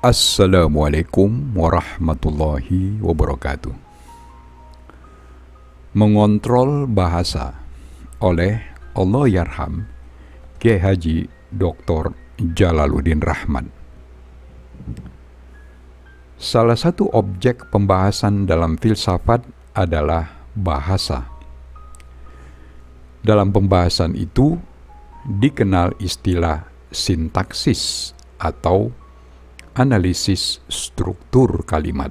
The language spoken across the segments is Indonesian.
Assalamualaikum warahmatullahi wabarakatuh. Mengontrol bahasa oleh Allah Yarham Dr. Jalaluddin Rahman. Salah satu objek pembahasan dalam filsafat adalah bahasa. Dalam pembahasan itu dikenal istilah sintaksis atau analisis struktur kalimat.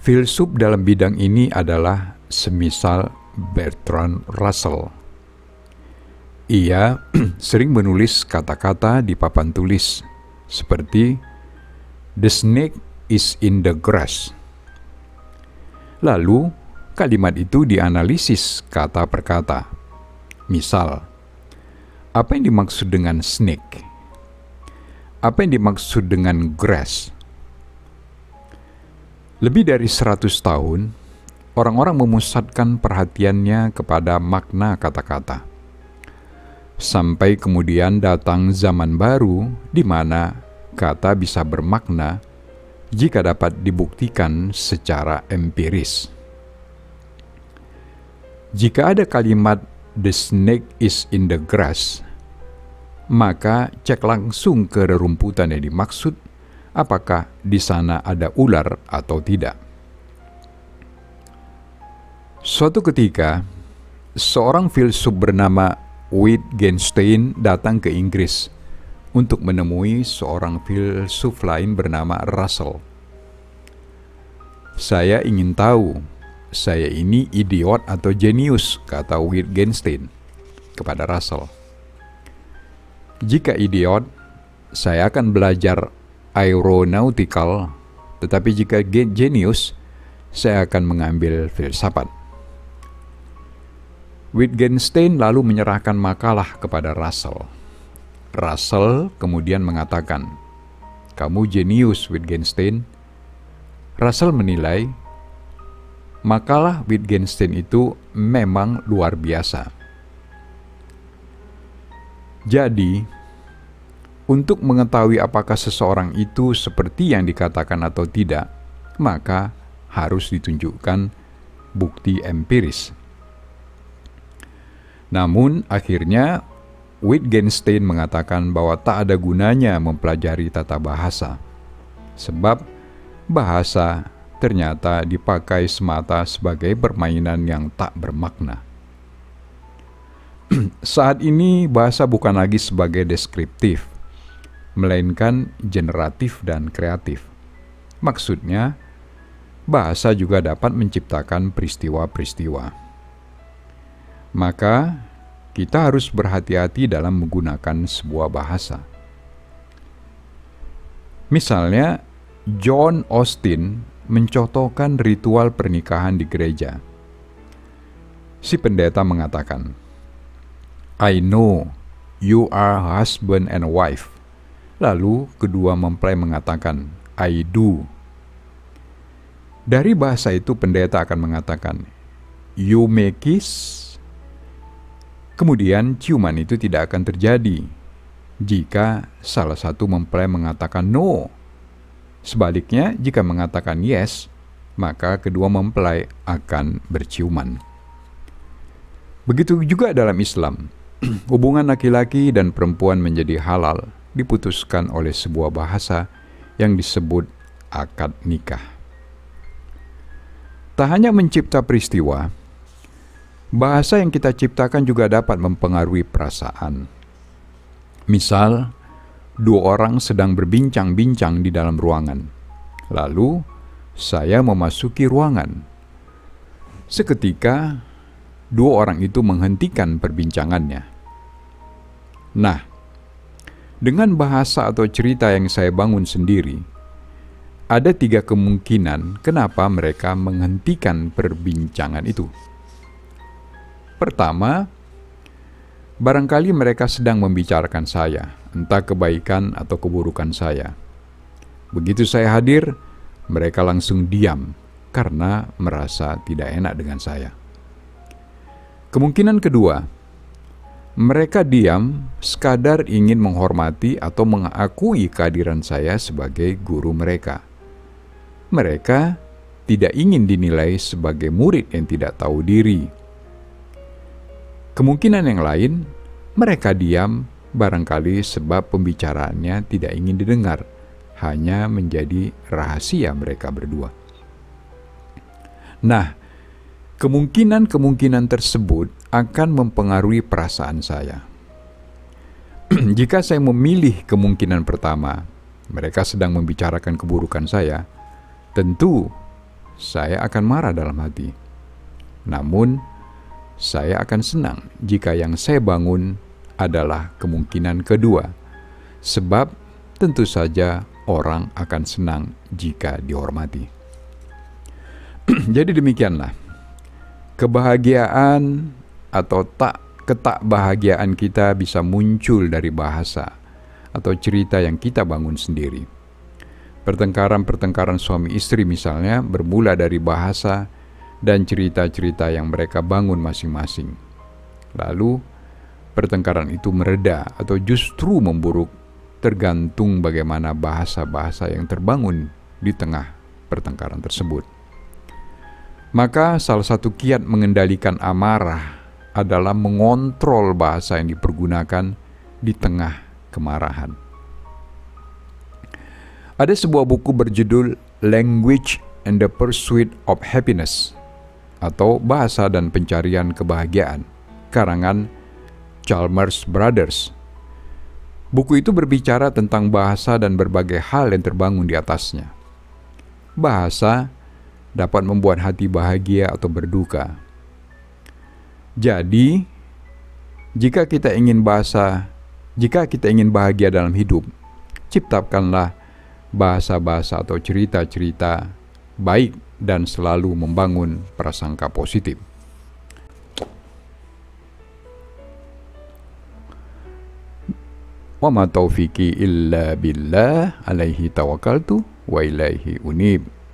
Filsuf dalam bidang ini adalah semisal Bertrand Russell. Ia sering menulis kata-kata di papan tulis seperti "The snake is in the grass". Lalu, kalimat itu dianalisis kata per kata. Misal, apa yang dimaksud dengan snake? Apa yang dimaksud dengan grass? Lebih dari 100 tahun, orang-orang memusatkan perhatiannya kepada makna kata-kata. Sampai kemudian datang zaman baru di mana kata bisa bermakna jika dapat dibuktikan secara empiris. Jika ada kalimat "the snake is in the grass", maka cek langsung ke rerumputan yang dimaksud, apakah di sana ada ular atau tidak. Suatu ketika, seorang filsuf bernama Wittgenstein datang ke Inggris untuk menemui seorang filsuf lain bernama Russell. Saya ingin tahu, saya ini idiot atau jenius, kata Wittgenstein kepada Russell. Jika idiot, saya akan belajar aeronautical, tetapi jika genius, saya akan mengambil filsafat. Wittgenstein lalu menyerahkan makalah kepada Russell. Russell kemudian mengatakan, "Kamu jenius, Wittgenstein." Russell menilai makalah Wittgenstein itu memang luar biasa. Jadi, untuk mengetahui apakah seseorang itu seperti yang dikatakan atau tidak, maka harus ditunjukkan bukti empiris. Namun, akhirnya Wittgenstein mengatakan bahwa tak ada gunanya mempelajari tata bahasa, sebab bahasa ternyata dipakai semata sebagai permainan yang tak bermakna. Saat ini bahasa bukan lagi sebagai deskriptif, melainkan generatif dan kreatif. Maksudnya, bahasa juga dapat menciptakan peristiwa-peristiwa. Maka, kita harus berhati-hati dalam menggunakan sebuah bahasa. Misalnya, John Austin mencontohkan ritual pernikahan di gereja. Si pendeta mengatakan, I know you are husband and wife. Lalu kedua mempelai mengatakan, I do. Dari bahasa itu pendeta akan mengatakan, you may kiss. Kemudian ciuman itu tidak akan terjadi jika salah satu mempelai mengatakan no. Sebaliknya, jika mengatakan yes, maka kedua mempelai akan berciuman. Begitu juga dalam Islam hubungan laki-laki dan perempuan menjadi halal diputuskan oleh sebuah bahasa yang disebut akad nikah. Tak hanya mencipta peristiwa, bahasa yang kita ciptakan juga dapat mempengaruhi perasaan. Misal, dua orang sedang berbincang-bincang di dalam ruangan. Lalu, saya memasuki ruangan. Seketika, dua orang itu menghentikan perbincangannya. Nah, dengan bahasa atau cerita yang saya bangun sendiri, ada tiga kemungkinan kenapa mereka menghentikan perbincangan itu. Pertama, barangkali mereka sedang membicarakan saya, entah kebaikan atau keburukan saya. Begitu saya hadir, mereka langsung diam karena merasa tidak enak dengan saya. Kemungkinan kedua, Mereka diam sekadar ingin menghormati atau mengakui kehadiran saya sebagai guru mereka. Mereka tidak ingin dinilai sebagai murid yang tidak tahu diri. Kemungkinan yang lain, mereka diam barangkali sebab pembicaraannya tidak ingin didengar, hanya menjadi rahasia mereka berdua. Nah, kemungkinan-kemungkinan tersebut akan mempengaruhi perasaan saya. Jika saya memilih kemungkinan pertama, mereka sedang membicarakan keburukan saya, tentu saya akan marah dalam hati. Namun, saya akan senang jika yang saya bangun adalah kemungkinan kedua, sebab tentu saja orang akan senang jika dihormati. Jadi demikianlah, kebahagiaan atau tak ketak bahagiaan kita bisa muncul dari bahasa atau cerita yang kita bangun sendiri. Pertengkaran-pertengkaran suami istri misalnya bermula dari bahasa dan cerita-cerita yang mereka bangun masing-masing. Lalu, pertengkaran itu mereda atau justru memburuk, tergantung bagaimana bahasa-bahasa yang terbangun di tengah pertengkaran tersebut. Maka, salah satu kiat mengendalikan amarah adalah mengontrol bahasa yang dipergunakan di tengah kemarahan. Ada sebuah buku berjudul Language and the Pursuit of Happiness atau Bahasa dan Pencarian Kebahagiaan, karangan Chalmers Brothers. Buku itu berbicara tentang bahasa dan berbagai hal yang terbangun di atasnya. Bahasa dapat membuat hati bahagia atau berduka. Jadi, jika kita ingin bahasa, jika kita ingin bahagia dalam hidup, ciptakanlah bahasa-bahasa atau cerita-cerita baik dan selalu membangun prasangka positif. Wa ma taufiqi illa billah alaihi tawakkaltu wa ilaihi unib.